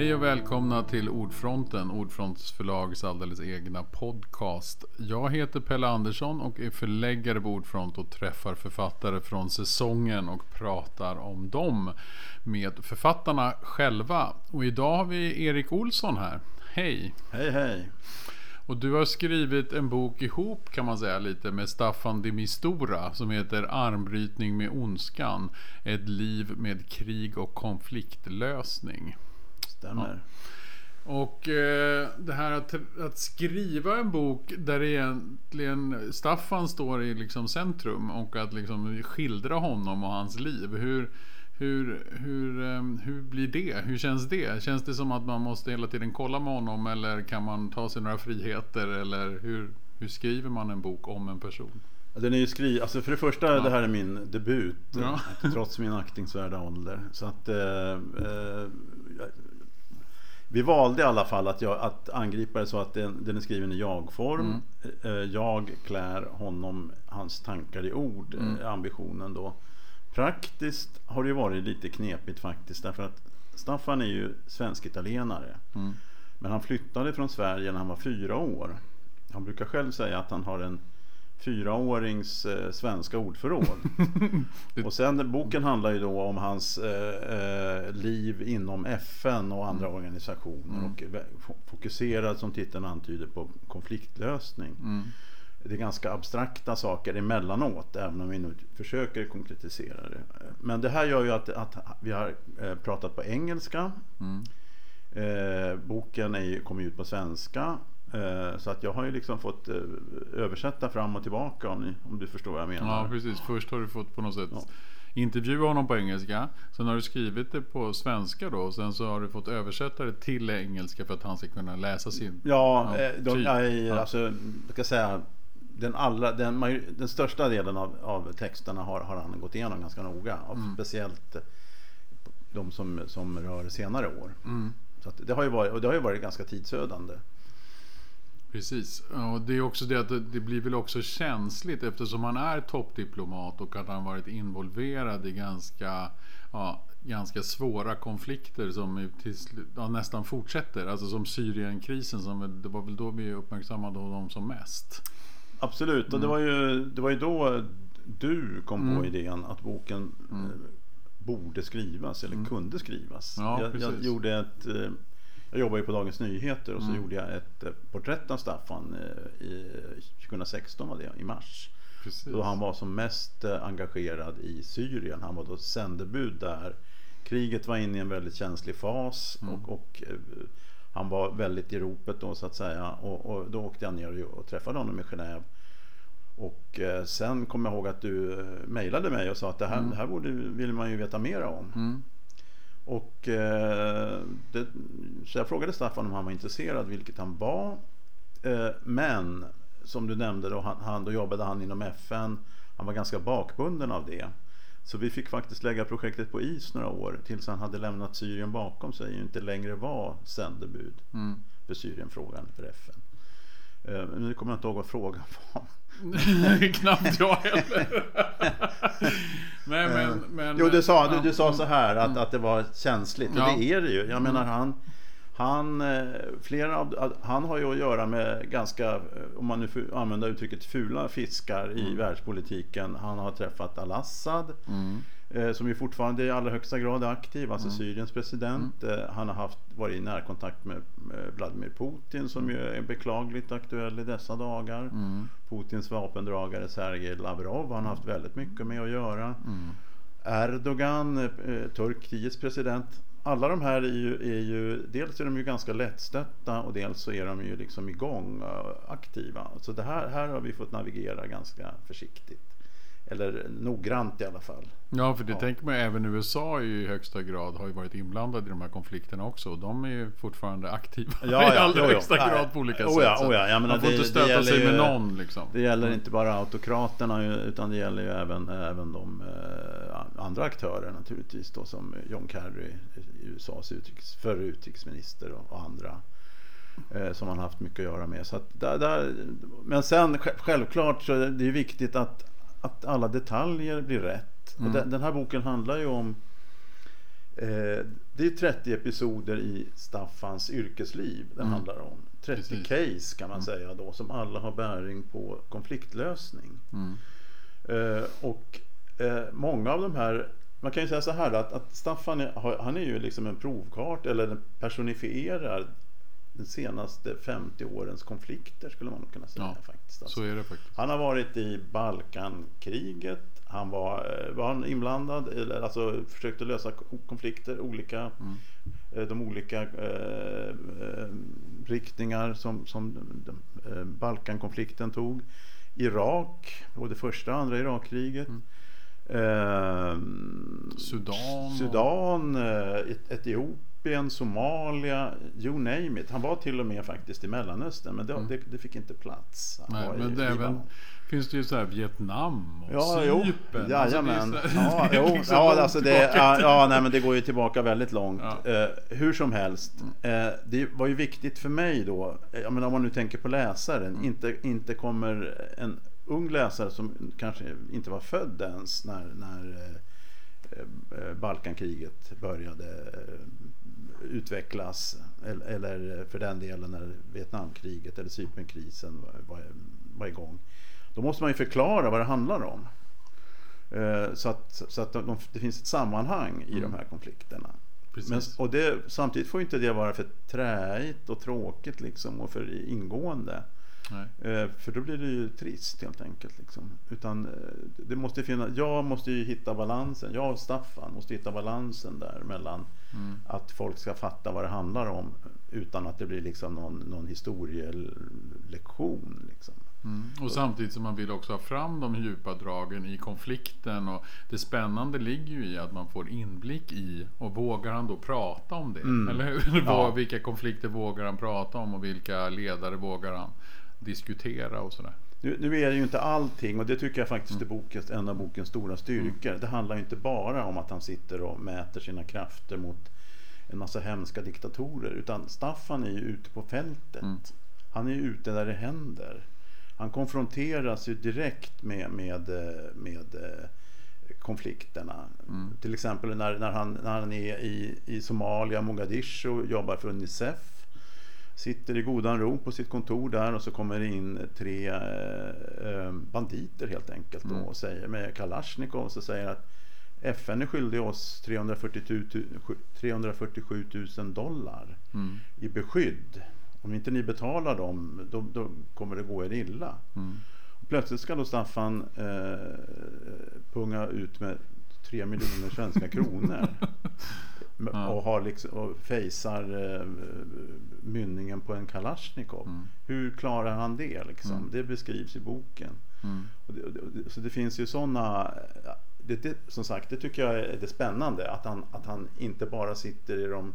Hej och välkomna till Ordfronten, Ordfronts förlags alldeles egna podcast. Jag heter Pelle Andersson och är förläggare på Ordfront och träffar författare från säsongen och pratar om dem med författarna själva. Och idag har vi Erik Olsson här. Hej! Hej hej! Och du har skrivit en bok ihop kan man säga lite med Staffan de Mistura som heter Armbrytning med ondskan. Ett liv med krig och konfliktlösning. Stämmer. Ja. Och eh, det här att, att, skriva en bok där egentligen Staffan står i liksom centrum och att liksom skildra honom och hans liv. Hur, hur, hur, ehm, hur blir det? Hur känns det? Känns det som att man måste hela tiden kolla med honom eller kan man ta sig några friheter? Eller hur, hur skriver man en bok om en person? Den är ju skri alltså för det första, Ja. det här är min debut Ja. trots min aktningsvärda ålder. Så att eh, eh, vi valde i alla fall att, jag, att angripa det så att den, den är skriven i jag-form. Mm. Eh, jag klär honom, hans tankar i ord, Mm. eh, ambitionen då. Praktiskt har det varit lite knepigt faktiskt därför att Staffan är ju svensk-italienare. Mm. Men han flyttade från Sverige när han var fyra år. Han brukar själv säga att han har en fyraårings eh, svenska ordförråd. och sen boken handlar ju då om hans eh, eh, liv inom FN och andra organisationer. Mm. Och vä- fo- fokuserad som titeln antyder på konfliktlösning. Mm. Det är ganska abstrakta saker emellanåt, även om vi nu försöker konkretisera det. Men det här gör ju att, att vi har eh, pratat på engelska. Mm. Eh, boken är kommer ut på svenska. Eh, så att jag har ju liksom fått eh, översätta fram och tillbaka om, ni, om du förstår vad jag menar. Ja, precis. Först har du fått på något sätt Ja. intervjua honom på engelska. Sen har du skrivit det på svenska då. Och sen så har du fått översätta det till engelska för att han ska kunna läsa sin... Ja, Ja, eh, de, typ. nej, alltså, jag ska säga den, allra, den, den största delen av, av texterna har, har han gått igenom ganska noga. Mm. Speciellt de som, som rör senare år. Mm. Så det, har ju varit, och det har ju varit ganska tidsödande. Precis. Och det är också det att det- blir väl också känsligt eftersom han är toppdiplomat och att han varit involverad i ganska, ja, ganska svåra konflikter som till, ja, nästan fortsätter. Alltså som Syrienkrisen, som, det var väl då vi uppmärksammade honom som mest. Absolut, och det, var ju, det var ju då du kom på Mm. idén att boken Mm. eh, borde skrivas eller Mm. kunde skrivas. Ja, jag, jag, gjorde ett, eh, jag jobbade ju på Dagens Nyheter och så Mm. gjorde jag ett eh, porträtt av Staffan eh, i 2016 var det, i mars. Precis. Då han var som mest eh, engagerad i Syrien. Han var då sändebud där. Kriget var inne i en väldigt känslig fas Mm. och, och han var väldigt i ropet då så att säga. Och, och då åkte jag ner och träffade honom i Genève. Och sen kom jag ihåg att du mejlade mig och sa att det här, Mm. det här borde, vill man ju veta mer om. Mm. Och, eh, det, så jag frågade Staffan om han var intresserad, vilket han var. Eh, men som du nämnde, då, han, han, då jobbade han inom FN. Han var ganska bakbunden av det. Så vi fick faktiskt lägga projektet på is några år tills han hade lämnat Syrien bakom sig och inte längre var sändebud Mm. för Syrienfrågan för FN. Eh, nu kommer jag inte ihåg vad frågan var. Knappt jag heller. Nej, men, men, Eh, jo, du sa, du, du sa mm. så här att, att det var känsligt. Och Ja. det är det ju. Jag Mm. menar han, han, eh, flera av, han har ju att göra med ganska, eh, om man nu får använda uttrycket fula fiskar i Mm. världspolitiken. Han har träffat al-Assad. Mm. Eh, Som ju fortfarande i allra högsta grad är aktiv, alltså Mm. Syriens president. Eh, Han har haft, varit i närkontakt med Vladimir Putin som ju är beklagligt aktuell i dessa dagar. Mm. Putins vapendragare Sergej Lavrov har han haft väldigt mycket med att göra. Mm. Erdogan, eh, Turkiets president. Alla de här är ju, är ju, dels är de ju ganska lättstötta och dels så är de ju liksom igång, aktiva. Så det här, här har vi fått navigera ganska försiktigt. Eller noggrant i alla fall. Ja, för det Ja. tänker man även USA i högsta grad har ju varit inblandade i de här konflikterna också. Och de är ju fortfarande aktiva i allra jo, högsta Ja, grad på olika oh, sätt. ja, oh, ja. Man får det- inte stöta sig med ju- någon liksom. Det gäller Mm. inte bara autokraterna utan det gäller ju även, även de eh, andra aktörer naturligtvis då som John Kerry, USAs utrikes, förre utrikesminister och, och andra eh, som han haft mycket att göra med. Så att där, där, men sen sj- självklart så är det viktigt att, att alla detaljer blir rätt. Mm. Den, den här boken handlar ju om Eh, det är 30 episoder i Staffans yrkesliv det Mm. handlar om. 30 Precis. case kan man säga då som alla har bäring på konfliktlösning. Mm. Eh, och eh, många av de här man kan ju säga så här att, att Staffan är, han är ju liksom en provkart eller den personifierar de senaste 50 årens konflikter skulle man nog kunna säga Ja, faktiskt. Alltså. Så är det faktiskt. Han har varit i Balkankriget. Han var, eh, var han inblandad, eller alltså försökte lösa ko- konflikter, olika, Mm. eh, de olika eh, eh, riktningar som, som eh, Balkankonflikten tog. Irak, både första och andra Irakkriget. Mm. Eh, Sudan och- Sudan, eh, Et- Etiopien, Somalia, you name it. Han var till och med faktiskt i Mellanöstern men det, Mm. det, det fick inte plats. Han Nej, i men det är finns det ju så här Vietnam och Ja. Cypern. Jajamän. Alltså, det Ja, jo. liksom ja, alltså det, ja, ja, nej, men det går ju tillbaka väldigt långt. Ja. Mm. Eh, hur som helst. Eh, det var ju viktigt för mig då, eh, jag menar, om man nu tänker på läsaren, Mm. inte, inte kommer en ung läsare som kanske inte var född ens när, när eh, eh, Balkankriget började utvecklas. Eller, för den delen när Vietnamkriget eller Cypernkrisen var, var, igång. Då måste man ju förklara vad det handlar om. Eh, Så att, så att de, det finns ett sammanhang i de här konflikterna. Precis. Men, och det, samtidigt får inte det vara för träigt och tråkigt liksom, och för ingående. Eh, För då blir det ju trist helt enkelt. Liksom. Utan eh, det måste finnas, jag måste ju hitta balansen, jag och Staffan måste hitta balansen där mellan Mm. att folk ska fatta vad det handlar om utan att det blir liksom någon, någon historielektion. Liksom. Mm. Och samtidigt som man vill också ha fram de djupa dragen i konflikten. Och det spännande ligger ju i att man får inblick i och vågar han då prata om det? Mm. Eller hur? Ja. Vilka konflikter vågar han prata om och vilka ledare vågar han diskutera och sådär. Nu, nu är det ju inte allting och det tycker jag faktiskt är bokens, en av bokens stora styrkor. Det handlar ju inte bara om att han sitter och mäter sina krafter mot en massa hemska diktatorer utan Staffan är ju ute på fältet. Mm. Han är ju ute där det händer. Han konfronteras ju direkt med, med, med eh, konflikterna. Mm. Till exempel när, när, han, när han är i, i Somalia, Mogadishu och jobbar för Unicef. Sitter i godan ro på sitt kontor där och så kommer det in tre eh, eh, banditer helt enkelt Mm. och säger med Kalashnikov och så säger att FN är skyldig oss 340 000 347 000 dollar Mm. i beskydd. Om inte ni betalar dem då, då kommer det gå er illa. Mm. Plötsligt ska då Staffan eh, punga ut med 3 miljoner svenska kronor. Ja. Och, har liksom, och fejsar eh, mynningen på en Kalashnikov. Mm. Hur klarar han det? Liksom? Mm. Det beskrivs i boken. Mm. Det, det, så det finns ju sådana... Det, det, som sagt, det tycker jag är det spännande. Att han, att han inte bara sitter i de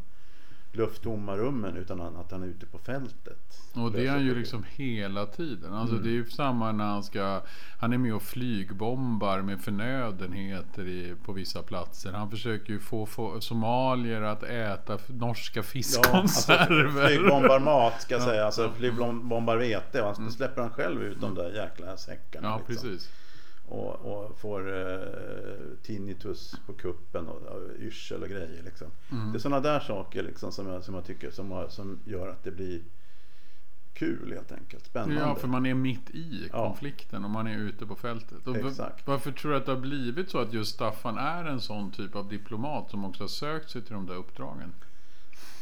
lufttomma rummen utan att han är ute på fältet. Och det är han ju liksom hela tiden. Alltså Mm. det är ju samma när han ska Han är med och flygbombar med förnödenheter i, på vissa platser. Han försöker ju få, få somalier att äta norska Ja, alltså, fiskkonserver. flygbombar mat ska jag Ja, säga. Alltså flygbombar vete. Och så släpper han själv ut de där jäkla säckarna. ja, liksom. precis. Och, och får eh, tinnitus på kuppen och, och yrsel och grejer. Liksom. Mm. Det är sådana där saker liksom, som, jag, som jag tycker som, har, som gör att det blir kul helt enkelt. Spännande. Ja, för man är mitt i Ja. konflikten och man är ute på fältet. Och Exakt. Varför tror du att det har blivit så att just Staffan är en sån typ av diplomat som också har sökt sig till de där uppdragen?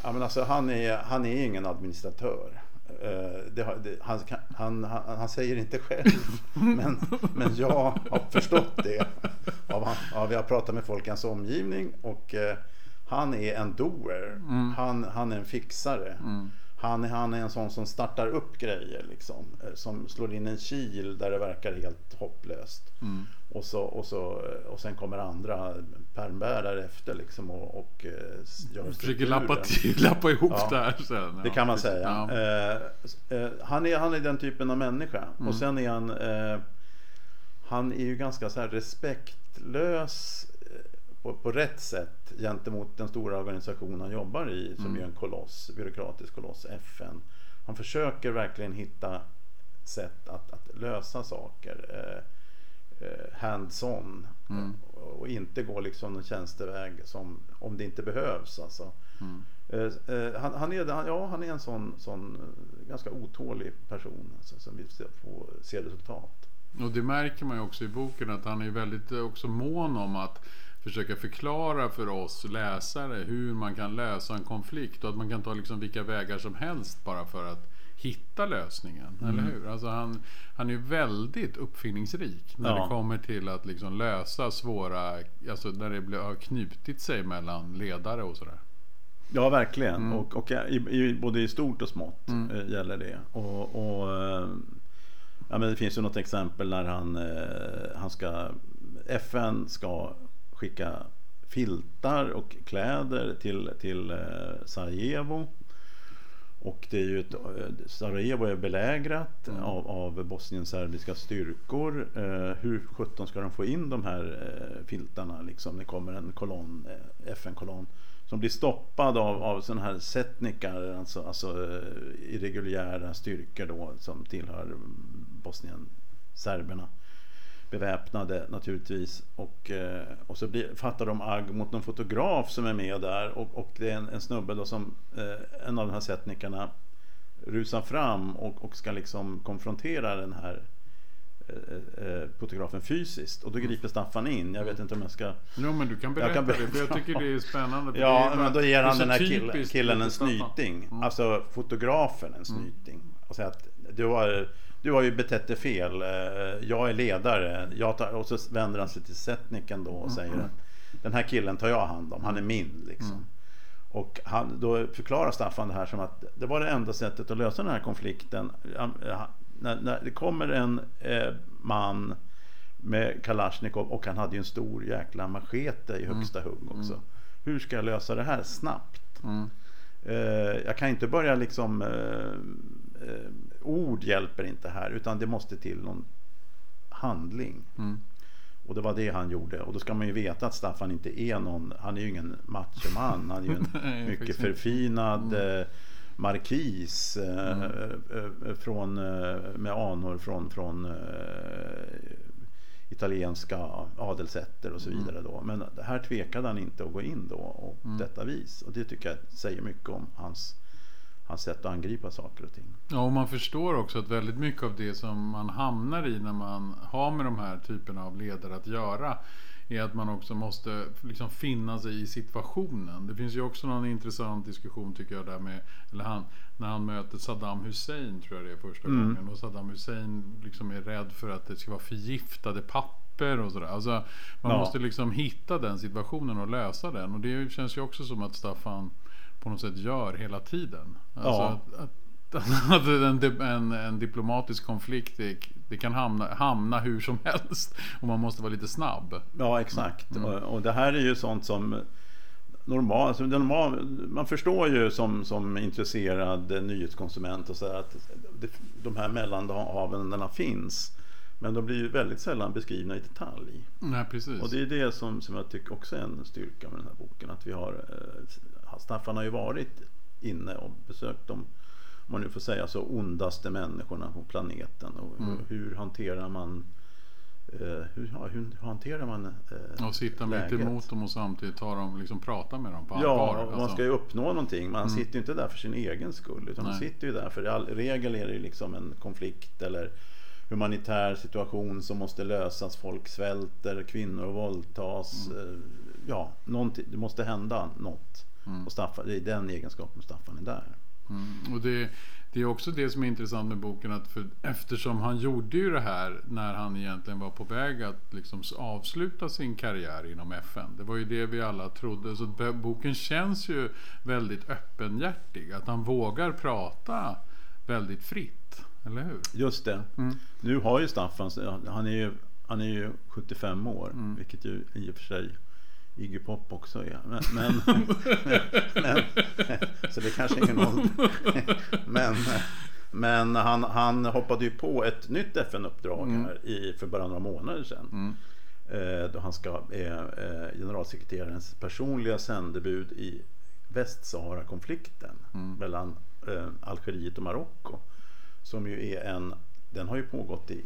Ja, men alltså, han, är, han är ingen administratör. Eh, det, det, han, han, han, han säger inte själv, men, men jag har förstått det. Av, han, av jag har pratat med folk i hans omgivning och eh, han är en doer. Mm. Han, han är en fixare. Mm. Han, han är en sån som startar upp grejer liksom. eh, Som slår in en kil där det verkar helt hopplöst. Mm. Och, så, och, så, och sen kommer andra pärmbärare efter liksom och, och eh, gör Försöker lappa, till, lappa ihop Ja. det här sen. Det Ja, kan man precis. säga. Ja. Eh, eh, han, är, han är den typen av människa. Mm. Och sen är han eh, Han är ju ganska så respektlös eh, på, på rätt sätt gentemot den stora organisation han jobbar i som Mm. är en koloss, byråkratisk koloss, FN. Han försöker verkligen hitta sätt att, att lösa saker. Eh, hands-on. Mm. Och, inte gå liksom en tjänsteväg som, om det inte behövs. Alltså. Mm. Eh, eh, han, han, är, han, ja, han är en sån, sån eh, ganska otålig person alltså, som vill få se resultat. Och det märker man ju också i boken att han är väldigt eh, också mån om att försöka förklara för oss läsare hur man kan lösa en konflikt och att man kan ta liksom vilka vägar som helst bara för att hitta lösningen. Mm. Eller hur? Alltså han, han är ju väldigt uppfinningsrik när Ja. det kommer till att liksom lösa svåra, alltså när det blir- har knutit sig mellan ledare och sådär. Ja, verkligen. Mm. Och, och i, i, både i stort och smått Mm. eh, gäller det. Och, och, eh, ja, men det finns ju något exempel när han, eh, han ska, FN ska skicka filtar och kläder till, till Sarajevo. Och det är ju ett, eh, Sarajevo är belägrat Mm. av, av Bosnien-serbiska styrkor. Eh, hur sjutton ska de få in de här eh, filtarna? Liksom? Det kommer en kolonn, eh, FN-kolonn som blir stoppad av, av sådana här setnikar, alltså, alltså eh, irreguljära styrkor då som tillhör Bosnien-serberna. Beväpnade naturligtvis. Och, eh, och så blir, fattar de agg mot någon fotograf som är med där. Och, och det är en, en snubbe då som, eh, en av de här setnikarna rusar fram och, och ska liksom konfrontera den här eh, fotografen fysiskt. Och då griper Staffan in. Jag vet inte om jag ska Jo men du kan berätta kan berätta. det för jag tycker det är spännande. Ja, är men då ger han den här killen, killen en snyting. Mm. Alltså fotografen en snyting. Och säger att du har, du har ju betett dig fel. Eh, Jag är ledare. Jag tar, och så vänder han sig till Setniken då och Mm. säger att den här killen tar jag hand om. Han är min liksom. Mm. Och han, då förklarar Staffan det här som att det var det enda sättet att lösa den här konflikten. När, när det kommer en eh, man med Kalashnikov och han hade ju en stor jäkla machete i högsta hugg också. Hur ska jag lösa det här snabbt? Mm. Eh, jag kan inte börja liksom eh, eh, ord hjälper inte här utan det måste till någon handling. Mm. Och det var det han gjorde. Och då ska man ju veta att Staffan inte är någon, han är ju ingen machoman. Han är ju en Nej, mycket förfinad eh, markis Mm. från, med anor från, från italienska adelsätter och så Mm. vidare. Då. Men här tvekade han inte att gå in då och Mm. detta vis. Och det tycker jag säger mycket om hans, hans sätt att angripa saker och ting. Ja, och man förstår också att väldigt mycket av det som man hamnar i när man har med de här typerna av ledare att göra är att man också måste liksom finna sig i situationen. Det finns ju också någon intressant diskussion tycker jag där med, eller han, när han möter Saddam Hussein tror jag det är första Mm. gången. Och Saddam Hussein liksom är rädd för att det ska vara förgiftade papper och sådär. Alltså, man Ja. måste liksom hitta den situationen och lösa den. Och det känns ju också som att Staffan på något sätt gör hela tiden. Alltså Ja. att, att en, en, en diplomatisk konflikt det, det kan hamna, hamna hur som helst och man måste vara lite snabb. Ja, exakt. Mm. Och, och det här är ju sånt som normal, alltså normal, man förstår ju som, som intresserad nyhetskonsument och så här att det, de här mellanhavandena finns. Men de blir ju väldigt sällan beskrivna i detalj. Nej, precis. Och det är det som, som jag tycker också är en styrka med den här boken. Att vi har, eh, Staffan har ju varit inne och besökt de, om man nu får säga så, ondaste människorna på planeten. Och Mm. hur hanterar man eh, hur, ja, hur hanterar man eh, och sitta mitt emot dem och samtidigt ta dem, liksom prata med dem på Ja, allvar. man Alltså, ska ju uppnå någonting. Man Mm. sitter ju inte där för sin egen skull. Utan man Nej. sitter ju där för i all regel är det ju liksom en konflikt eller humanitär situation som måste lösas. Folk svälter, kvinnor våldtas. eh, Ja, någonting, det måste hända något. Mm. Och Staffan, det är den egenskapen Staffan är där. Mm. Och det, det är också det som är intressant med boken. Att för, eftersom han gjorde ju det här när han egentligen var på väg att liksom avsluta sin karriär inom FN. Det var ju det vi alla trodde. Så boken känns ju väldigt öppenhjärtig. Att han vågar prata väldigt fritt. Eller hur? Just det. Mm. Nu har ju Staffan, han är ju, han är ju 75 år. Mm. Vilket ju i och för sig Iggy Pop också är. Men, men, men, så det kanske är ingen ålder. Men, men han, han hoppade ju på ett nytt FN-uppdrag Mm. här i, för bara några månader sedan. Mm. Eh, då han ska är eh, generalsekreterarens personliga sändebud i Västsahara-konflikten Mm. mellan eh, Algeriet och Marocko. Som ju är en, den har ju pågått i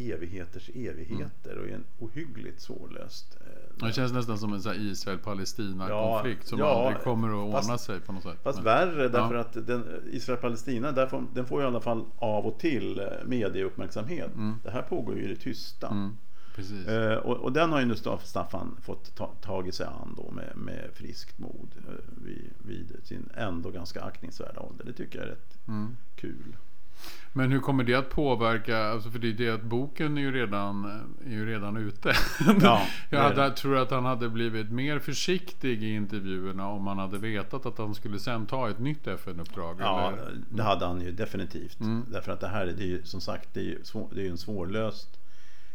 evigheters evigheter och är en ohyggligt svårlöst. eh, Det känns nästan som en Israel-Palestina-konflikt som ja, aldrig kommer att ordna fast- sig på något sätt. Fast Men- värre därför Ja. att den, Israel-Palestina där får, den får i alla fall av och till eh, medieuppmärksamhet. Det här pågår ju i det tysta. Mm, precis. Eh, och, och den har ju nu Staff- Staffan fått ta, tagit sig an då med, med friskt mod eh, vid, vid sin ändå ganska aktningsvärda ålder. Det tycker jag är rätt Mm. kul. Men hur kommer det att påverka? Alltså för det är det att boken är ju redan, är ju redan ute. Ja, jag hade, tror att han hade blivit mer försiktig i intervjuerna om han hade vetat att han skulle sen ta ett nytt FN-uppdrag. Ja, eller? det hade han ju definitivt. Mm. Därför att det här är det är ju som sagt det är ju, svår, det är ju en svårlöst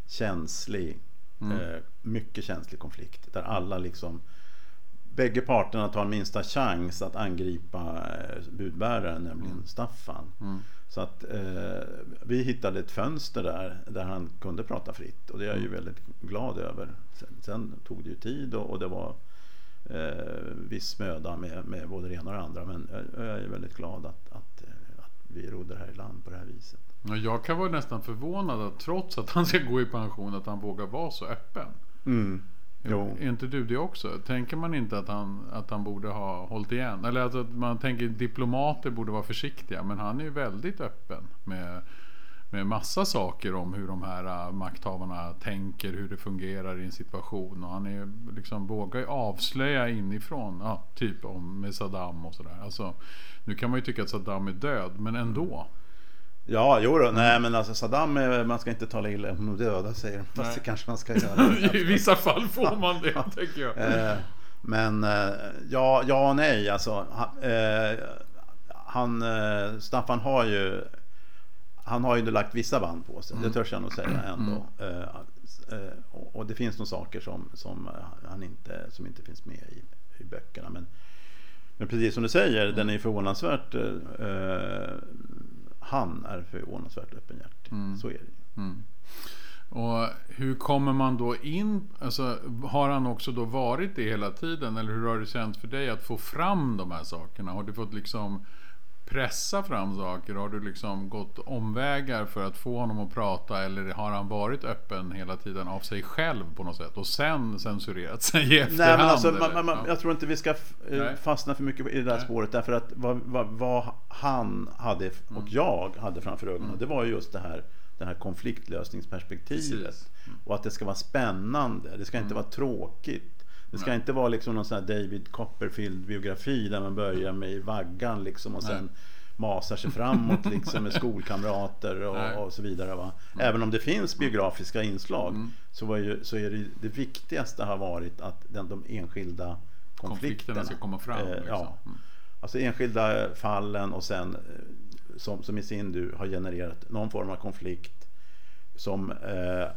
känslig, Mm. eh, mycket känslig konflikt. Där alla liksom Bägge parterna tar minsta chans att angripa eh, budbäraren, nämligen Staffan. Mm. Så att eh, vi hittade ett fönster där, där han kunde prata fritt och det är jag ju Mm. väldigt glad över. Sen, sen tog det ju tid och, och det var eh, viss möda med, med både det ena och det andra. Men jag, jag är väldigt glad att, att, eh, att vi rodde det här i land på det här viset. Ja, Jag kan vara nästan förvånad att trots att han ska gå i pension att han vågar vara så öppen. Jo. Är inte du det också? Tänker man inte att han, att han borde ha hållit igen? Eller alltså att man tänker diplomater borde vara försiktiga. Men han är ju väldigt öppen med, med massa saker om hur de här äh, makthavarna tänker, hur det fungerar i en situation. Och han är, liksom, vågar ju avslöja inifrån, ja, typ om med Saddam och sådär. Alltså, nu kan man ju tycka att Saddam är död, men ändå. Ja, jo då. Nej, men alltså Saddam, eh, man ska inte tala illa om de döda säger de. Fast det kanske man ska göra. I vissa fall får man det, tänker jag. Eh, Men eh, ja, ja och nej. Alltså, han, eh, han, Staffan har ju han har ju lagt vissa band på sig. Det törs jag nog säga ändå. Eh, eh, och, och det finns nog saker som, som, han inte, som inte finns med i, i böckerna. Men, men precis som du säger, den är förvånansvärt eh, han är förvånansvärt öppenhjärtig. Så är det. Mm. Och hur kommer man då in? Alltså, har han också då varit det hela tiden? Eller hur har det känts för dig att få fram de här sakerna? Har du fått liksom pressa fram saker? Har du liksom gått omvägar för att få honom att prata? Eller har han varit öppen hela tiden av sig själv på något sätt? Och sen censurerat sig i efterhand? Nej, men alltså, man, man, man, Ja. jag tror inte vi ska eh, Nej. fastna för mycket i det där Nej. spåret. Därför att vad, vad, vad han hade f- Mm. och jag hade framför ögonen, det var ju just det här, det här konfliktlösningsperspektivet. Mm. Och att det ska vara spännande, det ska inte vara tråkigt. Det ska Nej. inte vara liksom någon sån här David Copperfield-biografi där man börjar med i vaggan liksom och Nej. sen masar sig framåt liksom med skolkamrater och, och så vidare. Va? Även om det finns biografiska inslag Mm. så, var ju, så är det, det viktigaste har varit att den, de enskilda konflikterna, Konflikterna ska komma fram. eh, liksom. ja, Mm. alltså enskilda fallen och sen eh, som, som i sin tur har genererat någon form av konflikt som eh,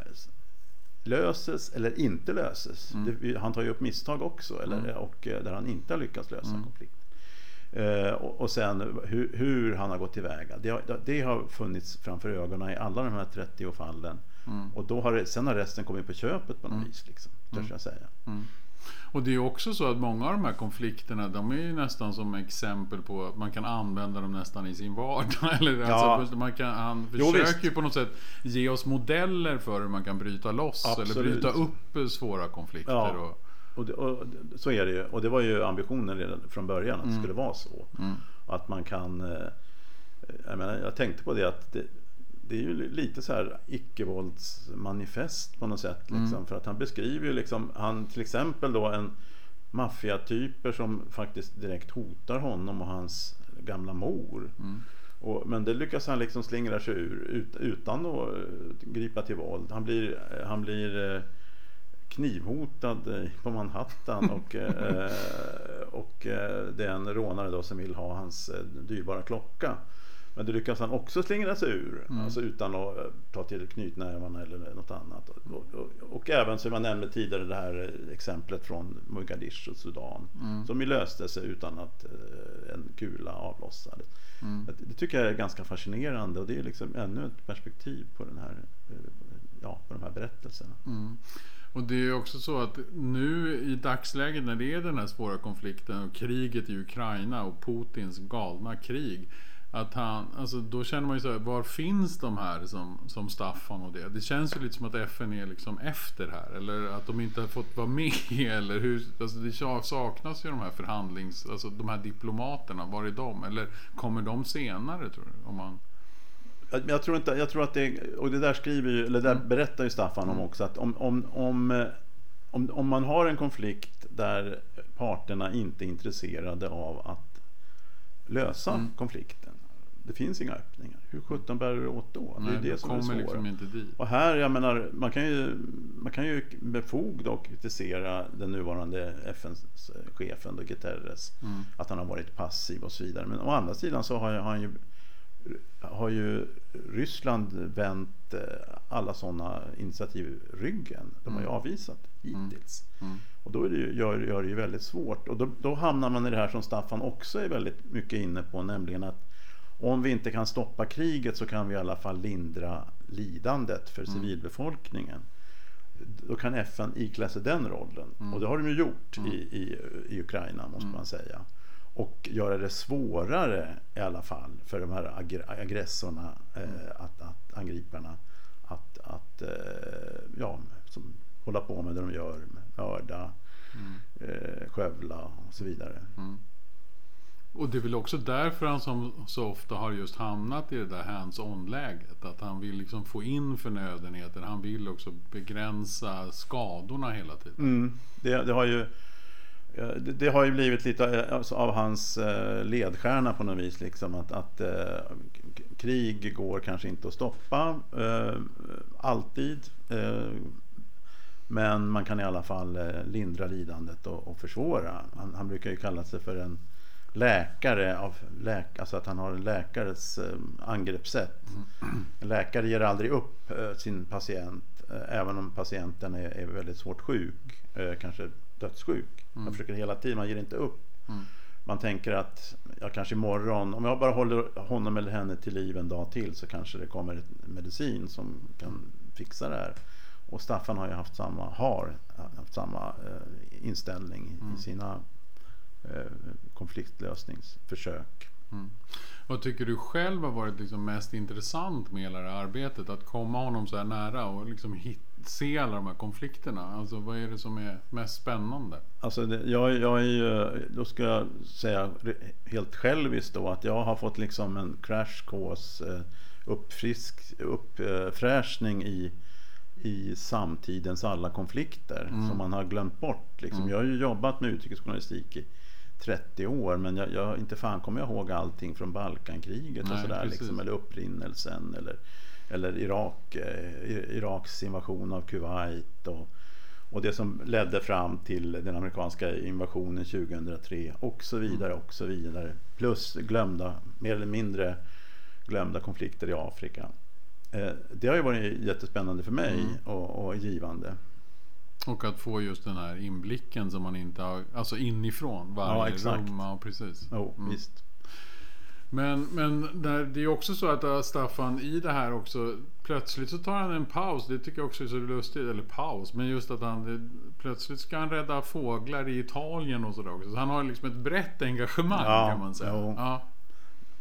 löses eller inte löses. Det, han tar ju upp misstag också eller, och eh, där han inte har lyckats lösa konflikt. Eh, och, och sen hur, hur han har gått tillväga. Det har, det har funnits framför ögonen i alla de här 30 fallen. Och då har sen har resten kommit på köpet på något vis. Liksom, törs jag säga. Och det är också så att många av de här konflikterna de är ju nästan som exempel på att man kan använda dem nästan i sin vardag. Eller Ja. alltså, man kan, han försöker ju på något sätt ge oss modeller för hur man kan bryta loss eller Absolut. bryta upp svåra konflikter. Ja. Och, Och, det, och så är det ju. Och det var ju ambitionen redan från början att det skulle vara så. Och att man kan... eh, Jag, menar, jag tänkte på det att det, det är ju lite så här icke-våldsmanifest på något sätt. Liksom, För att han beskriver ju liksom, han till exempel då en maffiatyper som faktiskt direkt hotar honom och hans gamla mor. Och, men det lyckas han liksom slingra sig ur ut, utan att eh, gripa till våld. Han blir, han blir eh, knivhotad eh, på Manhattan och, eh, och eh, det är en rånare då som vill ha hans eh, dyrbara klocka. Men det lyckas han också slingra sig ur, alltså utan att eh, ta till knytnävarna eller något annat. Och, och, och, och även som jag nämnde tidigare det här eh, exemplet från Mogadishu, Sudan, som ju löste sig utan att eh, en kula avlossades. Det, det tycker jag är ganska fascinerande och det är liksom ännu ett perspektiv på den här, ja, på de här berättelserna. och det är också så att nu i dagsläget när det är den här svåra konflikten och kriget i Ukraina och Putins galna krig. Att han, alltså då känner man ju så här, var finns de här som, som Staffan och det? Det känns ju lite som att FN är liksom efter här. Eller att de inte har fått vara med. Eller hur, alltså det saknas ju de här förhandlings, alltså de här diplomaterna. Var är de? Eller kommer de senare tror du? Om man... Jag tror, inte, jag tror att det, och det där skriver ju, eller där mm. berättar ju Staffan om också, att om, om, om, om, om man har en konflikt där parterna inte är intresserade av att lösa mm. konflikten det finns inga öppningar. Hur sjutton bär det åt då? Nej, det är det som är svårt. Liksom inte dit. Och här, jag menar, man kan ju, man kan ju med fog då kritisera den nuvarande FN-chefen Guterres. Mm. Att han har varit passiv och så vidare. Men å andra sidan så har, han ju har ju Ryssland vänt eh, alla sådana initiativ ryggen. De har ju mm. avvisat hittills. Mm. Mm. Och då är det ju, gör, gör det ju väldigt svårt. Och då, då hamnar man i det här som Staffan också är väldigt mycket inne på, nämligen att om vi inte kan stoppa kriget så kan vi i alla fall lindra lidandet för mm. civilbefolkningen. Då kan FN iklä sig den rollen. Mm. Och det har de ju gjort mm. i, i, i Ukraina måste mm. man säga. Och göra det svårare i alla fall för de här aggressorna, eh, mm. att, att angriparna, att, att eh, ja, som hålla på med det de gör, mörda, mm. eh, skövla och så vidare. Och det är väl också därför han som så ofta har just hamnat i det där hands-on-läget. Att han vill liksom få in förnödenheter. Han vill också begränsa skadorna hela tiden. Mm. Det, det, har ju, det, det, har ju blivit lite alltså, av hans eh, ledstjärna på något vis. Liksom, att, att eh, krig går kanske inte att stoppa eh, alltid. Men man kan i alla fall lindra lidandet och, och försvåra. Han, han brukar ju kalla sig för en läkare, av läk, alltså att han har en läkares eh, angreppssätt. En läkare ger aldrig upp eh, sin patient eh, även om patienten är, är väldigt svårt sjuk, kanske dödssjuk. Mm. Man försöker hela tiden, man ger inte upp. Mm. Man tänker att ja, kanske imorgon, om jag bara håller honom eller henne till liv en dag till så kanske det kommer ett medicin som kan fixa det här. Och Staffan har ju haft samma, har haft samma inställning mm. i sina konfliktlösningsförsök. Mm. Vad tycker du själv har varit liksom mest intressant med hela det här arbetet? Att komma honom så här nära och liksom hit, se alla de här konflikterna. Alltså vad är det som är mest spännande? Alltså det, jag, jag är ju, då ska jag säga helt själviskt då att jag har fått liksom en crash course eh, uppfrisk, uppfräschning i i samtidens alla konflikter mm. som man har glömt bort. Liksom. Mm. Jag har ju jobbat med utrikesjournalistik i 30 år men jag, jag, inte fan kommer jag ihåg allting från Balkankriget Nej, och sådär liksom, eller upprinnelsen eller, eller Irak, eh, Iraks invasion av Kuwait och, och det som ledde fram till den amerikanska invasionen 2003 och så vidare och så vidare. Plus glömda, mer eller mindre glömda konflikter i Afrika. Eh, det har ju varit jättespännande för mig mm. och, och givande. Och att få just den här inblicken som man inte har, alltså inifrån varje ja, rum. Ja, precis. Oh, mm. visst. Men, men det är också så att äh, Staffan i det här också Plötsligt så tar han en paus. Det tycker jag också är så lustigt. Eller paus. Men just att han plötsligt ska han rädda fåglar i Italien och sådär också. Så han har liksom ett brett engagemang ja, kan man säga. Ja.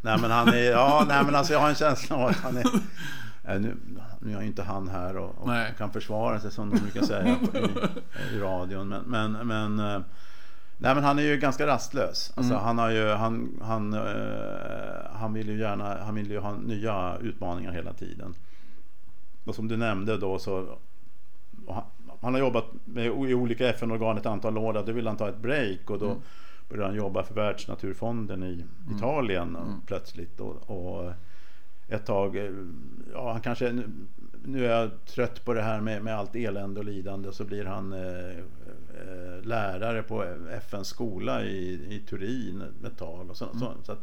Nej men han är, ja nej men alltså jag har en känsla av att han är nu, nu är inte han här och, och kan försvara sig som de brukar säga i, i radion. Men, men, men, eh, nej, men han är ju ganska rastlös. Alltså, mm. han, har ju, han, han, uh, han vill ju gärna han vill ju ha nya utmaningar hela tiden. Och som du nämnde då så han, han har jobbat med, i olika FN-organ ett antal år. Då vill han ta ett break och då mm. började han jobba för Världsnaturfonden i mm. Italien mm. plötsligt. och, och ett tag. Eh, ja, han kanske, nu är jag trött på det här med, med allt elände och lidande. Så blir han eh, eh lärare på FNs skola i, i Turin ett tag. Och så, mm. så, så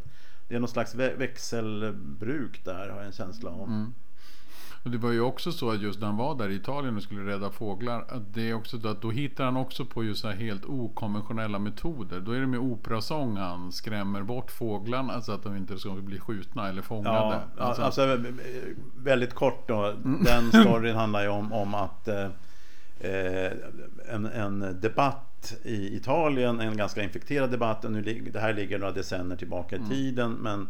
det är något slags växelbruk där har jag en känsla om. Mm. Och det var ju också så att just när han var där i Italien och skulle rädda fåglar. Att det är också att då hittar han också på just så helt okonventionella metoder. Då är det med operasång han skrämmer bort fåglarna så att de inte ska bli skjutna eller fångade. Ja, alltså, alltså väldigt kort då. Mm. Den storyn handlar ju om, om att eh, eh, en, en debatt i Italien, en ganska infekterad debatt. Nu, det här ligger några decennier tillbaka i mm. tiden. Men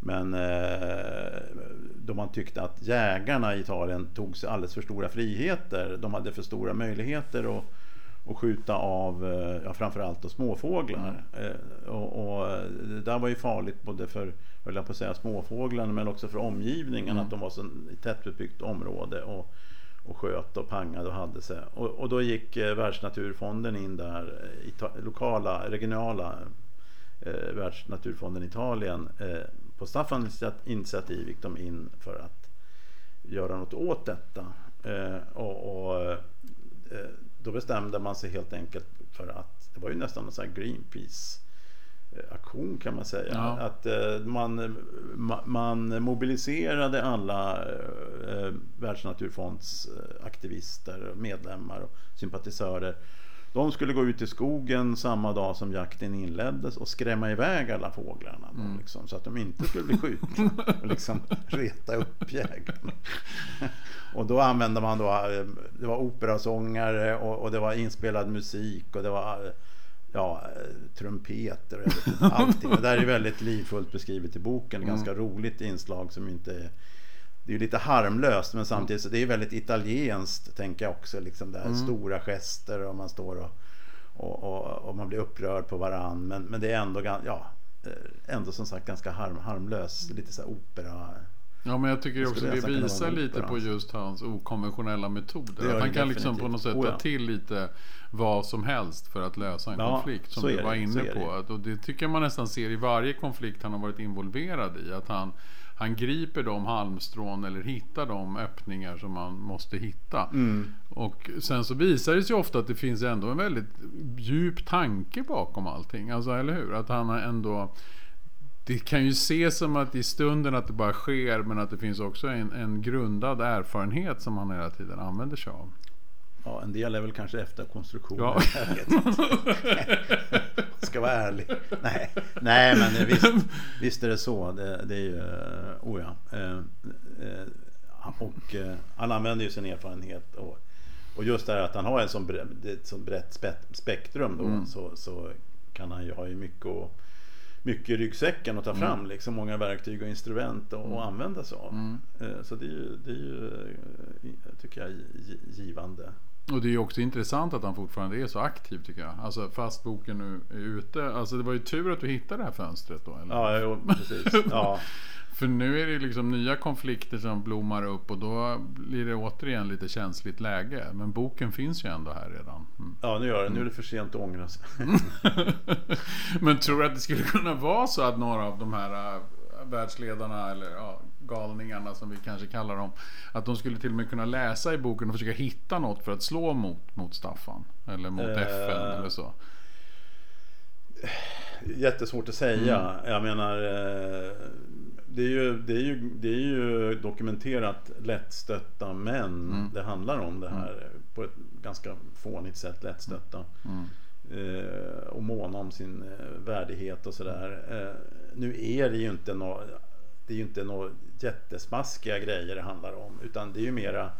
men eh, då man tyckte att jägarna i Italien tog sig alldeles för stora friheter. De hade för stora möjligheter att, att skjuta av eh, ja, framförallt då småfåglar. Eh, och, och det där var ju farligt både för höll jag på att säga, småfåglarna men också för omgivningen. Mm. Att de var så i tättbebyggt område. Och, och sköt och pangade och hade sig. Och, och då gick Världsnaturfonden in där, lokala, regionala eh, Världsnaturfonden Italien. Eh, på Staffans initiativ gick de in för att göra något åt detta. Eh, och, och eh, då bestämde man sig helt enkelt för att det var ju nästan en sån här Greenpeace aktion kan man säga. Ja. Att eh, man, ma- man mobiliserade alla eh, Världsnaturfonds eh, aktivister, medlemmar och sympatisörer. De skulle gå ut i skogen samma dag som jakten inleddes och skrämma iväg alla fåglarna. Då, Mm. liksom, så att de inte skulle bli skjutna och liksom reta upp jägarna. och då använde man då, eh, det var operasångare och, och det var inspelad musik och det var eh, ja, eh, trumpeter och allting. Det där är väldigt livfullt beskrivet i boken. Mm. Ganska roligt inslag som inte är det är ju lite harmlöst men samtidigt så det är väldigt italienskt tänker jag också. Liksom där Mm. Stora gester och man står och, och, och, och man blir upprörd på varann. Men, men det är ändå, ja, eh, ändå som sagt ganska harm, harmlöst. Lite så här opera. Ja men jag tycker Det också det visar lite på just hans okonventionella metoder. Det Att han det kan liksom på något sätt Oh, ta ja. till lite vad som helst för att lösa en Ja, konflikt. Som du var det, inne på. det. Och det tycker jag man nästan ser i varje konflikt han har varit involverad i. Att han, han griper de halmstrån eller hittar de öppningar som man måste hitta. Mm. Och sen så visar det sig ofta att det finns ändå en väldigt djup tanke bakom allting. Alltså, eller hur? Att han har ändå... Det kan ju ses som att i stunden att det bara sker men att det finns också en, en grundad erfarenhet som han hela tiden använder sig av. Ja, en del är väl kanske efter konstruktionen. Ja. Jag vet inte. Ska vara ärlig. Nej, Nej men visst, visst är det så. Det, det är ju, eh, oh ja. Eh, eh, Och han använder ju sin erfarenhet. Och, och just det här att han har en sån bre, ett sånt brett spe- spektrum då. Mm. Så, så kan han ju ha mycket, och, mycket i ryggsäcken att ta fram. Liksom många verktyg och instrument att att använda sig av. Mm. Så det är ju, det är ju tycker jag, gi- givande. Och det är ju också intressant att han fortfarande är så aktiv tycker jag. Alltså fast boken nu är ute. Alltså det var ju tur att du hittade det här fönstret då. Eller? Ja, jo, precis. Ja. För nu är det liksom nya konflikter som blommar upp och då blir det återigen lite känsligt läge. Men boken finns ju ändå här redan. Mm. ja, nu gör det. Nu är det för sent att ångra sig. Men tror du att det skulle kunna vara så att några av de här äh, världsledarna eller ja, galningarna som vi kanske kallar dem. Att de skulle till och med kunna läsa i boken och försöka hitta något för att slå mot, mot Staffan. Eller mot Eh, FN eller så. Jättesvårt att säga. Mm. Jag menar, eh, det är, ju, det, är ju, det är ju dokumenterat lättstötta män Mm. det handlar om det här. På ett ganska fånigt sätt lättstötta. Mm. Eh, och måna om sin eh, värdighet och sådär. Eh, nu är det ju inte några det är ju inte några jättesmaskiga grejer det handlar om. Utan det är ju mera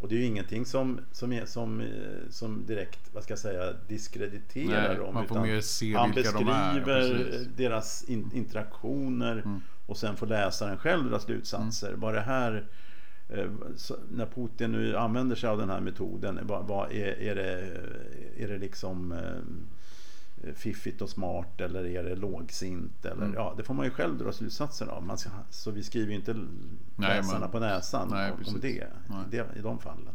och det är ju ingenting som, som, är, som, som direkt, vad ska jag säga, diskrediterar Nej, dem. man får mer se han vilka de är, beskriver deras in, interaktioner Mm. och sen får läsaren själv dra slutsatser. Vad det här när Putin nu använder sig av den här metoden, vad, är, är, det, är det liksom eh, fiffigt och smart eller är det lågsint? Eller, Mm. ja, det får man ju själv dra slutsatser av. Man ska, så vi skriver ju inte Nej, läsarna men- på näsan Nej, om, om det, det i de fallen.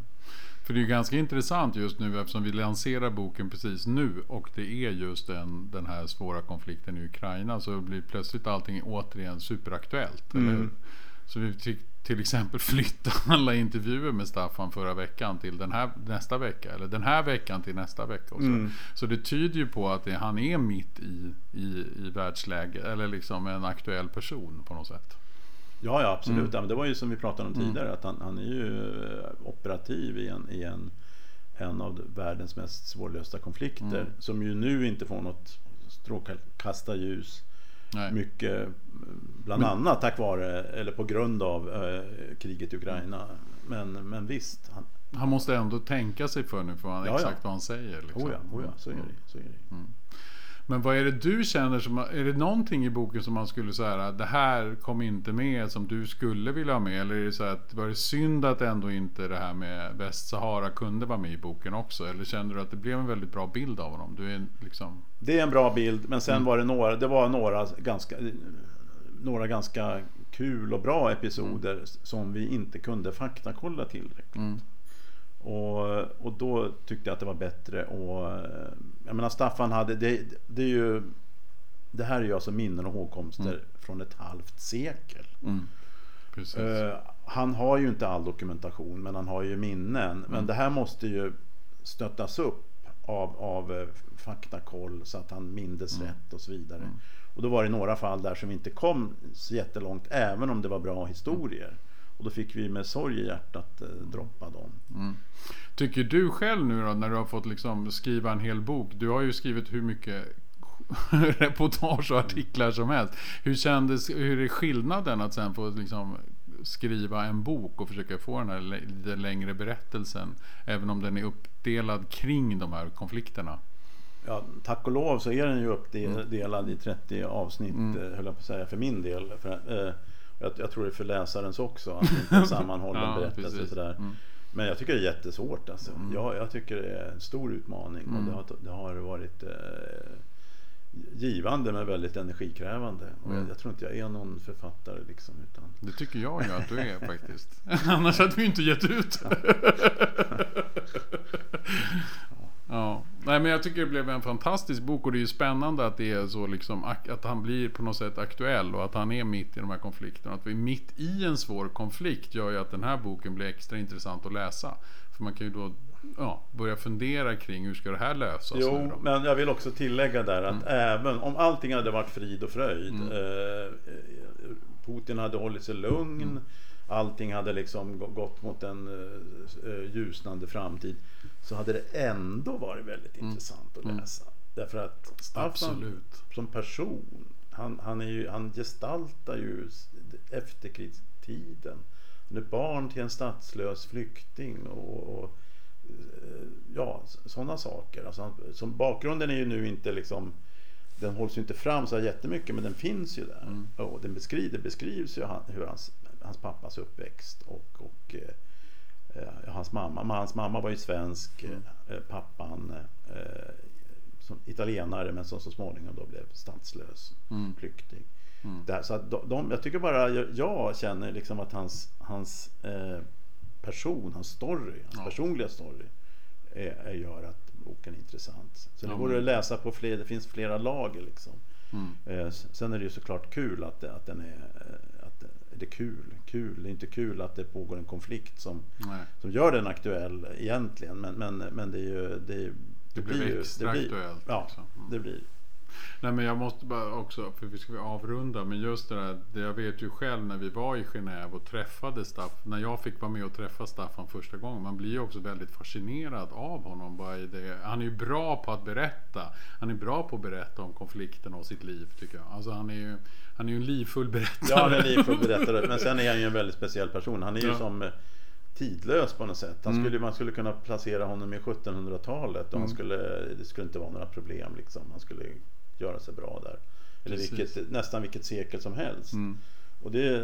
För det är ju ganska intressant just nu eftersom vi lanserar boken precis nu och det är just den, den här svåra konflikten i Ukraina så blir plötsligt allting återigen superaktuellt. Mm. Så vi fick till exempel flytta alla intervjuer med Staffan förra veckan till den här, nästa vecka. Eller den här veckan till nästa vecka. Mm. så det tyder ju på att det, han är mitt i, i, i världsläge. Eller liksom en aktuell person på något sätt. Ja, ja absolut. Mm. Ja, men det var ju som vi pratade om Mm. tidigare. Att han, han är ju eh, operativ i en, i en, en av världens mest svårlösta konflikter. Mm. Som ju nu inte får något strålkastarljus. Mycket bland Men- annat tack vare eller på grund av eh, kriget i Ukraina. Men, men visst. Han, Han måste ändå tänka sig för nu för han, Ja, ja. exakt vad han säger. Liksom. oh ja, oh ja, så är Mm. det. Så är det. Men vad är det du känner som, är det någonting i boken som man skulle säga det här kom inte med som du skulle vilja ha med? Eller är det så att var det synd att ändå inte det här med Västsahara kunde vara med i boken också? Eller känner du att det blev en väldigt bra bild av honom? Du är liksom... Det är en bra bild men sen mm. var det några, det var några ganska, några ganska kul och bra episoder mm. som vi inte kunde faktakolla tillräckligt. Mm. Och, och då tyckte jag att det var bättre och Jag menar Staffan hade, det, det är ju Det här är ju alltså minnen och hågkomster mm. från ett halvt sekel. Uh, han har ju inte all dokumentation men han har ju minnen. Men mm. det här måste ju stöttas upp av, av eh, faktakoll så att han mindes mm. rätt och så vidare. Och då var det några fall där som vi inte kom så jättelångt även om det var bra historier. Och då fick vi med sorg i hjärtat eh, droppa dem. Mm. Tycker du själv nu då när du har fått liksom skriva en hel bok. Du har ju skrivit hur mycket reportage och artiklar som helst. Hur kändes, hur är skillnaden att sen få liksom skriva en bok och försöka få den här lite längre berättelsen. Även om den är uppdelad kring de här konflikterna. Ja, tack och lov så är den ju uppdelad i 30 avsnitt, mm. Eh, höll jag på att säga, för min del. För, eh, jag, jag, tror det är för läsarens också, att det är en sammanhållen ja, berättelse. Sådär. Mm. Men jag tycker det är jättesvårt alltså. Mm. Jag, jag, tycker det är en stor utmaning och det mm. har, det har varit eh, givande men väldigt energikrävande. Och jag, mm. jag, tror inte jag är någon författare liksom. Utan... Det tycker jag ju att du är faktiskt. Annars hade vi inte gett ut. Ja. Nej men jag tycker det blev en fantastisk bok och det är ju spännande att det är så liksom att han blir på något sätt aktuell och att han är mitt i de här konflikterna. Att vi är mitt i en svår konflikt gör ju att den här boken blir extra intressant att läsa. För man kan ju då ja, börja fundera kring hur ska det här lösas? Jo, men jag vill också tillägga där att mm. även om allting hade varit frid och fröjd. Mm. Eh, Putin hade hållit sig lugn. Mm. Allting hade liksom gått mot en eh, ljusnande framtid så hade det ändå varit väldigt mm. intressant att mm. läsa. Mm. Därför att Staffan som person, han, han, är ju, han gestaltar ju efterkrigstiden. Han är barn till en statslös flykting och, och eh, ja, sådana saker. Alltså, som bakgrunden är ju nu inte liksom den hålls ju inte fram så jättemycket men den finns ju där. Mm. Och den beskriver, beskrivs ju hur hans, hans pappas uppväxt och, och eh, eh, hans mamma. Men hans mamma var ju svensk, mm. eh, pappan eh, som italienare men som så småningom då blev statslös mm. flykting. Mm. Där, så att de, de, jag tycker bara jag känner liksom att hans, hans eh, person, hans story, hans ja. personliga story är, är, gör att boken är intressant. Så det ja, går att läsa på fler, det finns flera lager liksom. Mm. Eh, sen är det ju såklart kul att, att den är det kul. Kul, det är inte kul att det pågår en konflikt som, som gör den aktuell egentligen. Men, men, men det är ju... Det, det, det blir ju extra blir, aktuellt. Ja, liksom. mm. det blir Nej men jag måste bara också, för vi ska avrunda, men just det där, det jag vet ju själv när vi var i Genève och träffade Staffan, när jag fick vara med och träffa Staffan första gången, man blir ju också väldigt fascinerad av honom. Bara i det. Han är ju bra på att berätta, han är bra på att berätta om konflikten och sitt liv tycker jag. Alltså han är ju han är ju en livfull berättare. Ja, han är en livfull berättare. Men sen är han ju en väldigt speciell person. Han är ju ja. som eh, tidlös på något sätt. Han mm. skulle, Man skulle kunna placera honom i 1700-talet och mm. han skulle, det skulle inte vara några problem. Liksom. Han skulle göra sig bra där. Eller vilket, nästan vilket sekel som helst. Mm. Och det,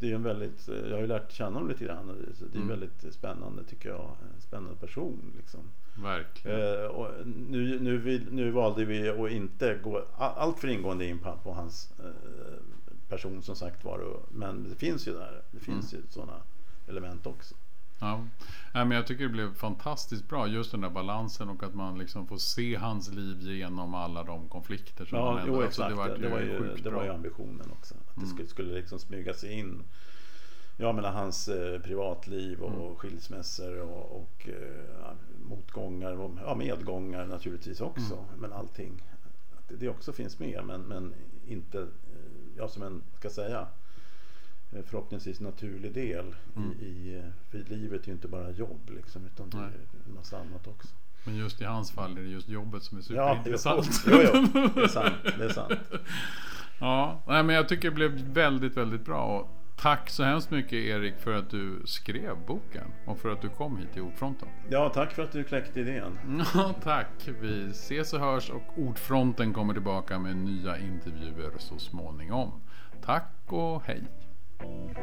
det är en väldigt, jag har ju lärt känna honom lite grann. Det är mm. väldigt spännande tycker jag. En spännande person. Liksom. Verkligen. Eh, och nu, nu, nu valde vi att inte gå allt för ingående in på, på hans eh, person som sagt var. Men det finns ju där. Det finns mm. ju sådana element också. Ja. Nej, men jag tycker det blev fantastiskt bra just den där balansen och att man liksom får se hans liv genom alla de konflikter som ja, han jo, exakt. Alltså, det, var, det, var ju, det var ju ambitionen också. Att mm. det skulle, skulle liksom smyga sig in jag menar hans eh, privatliv och mm. skilsmässor och, och eh, motgångar och ja, medgångar naturligtvis också. Mm. Men allting. Att det, det också finns med men, men inte eh, ja, som en, ska säga, förhoppningsvis naturlig del mm. i, i, eh, livet är ju inte bara jobb liksom utan det är en massa annat också. Men just i hans fall är det just jobbet som är superintressant. Ja, jo, jo, det är sant. Det är sant. ja, nej, men jag tycker det blev väldigt, väldigt bra. Och Tack så hemskt mycket Erik för att du skrev boken och för att du kom hit till Ordfronten. Ja, tack för att du kläckte idén. Ja, tack. Vi ses och hörs och Ordfronten kommer tillbaka med nya intervjuer så småningom. Tack och hej. Música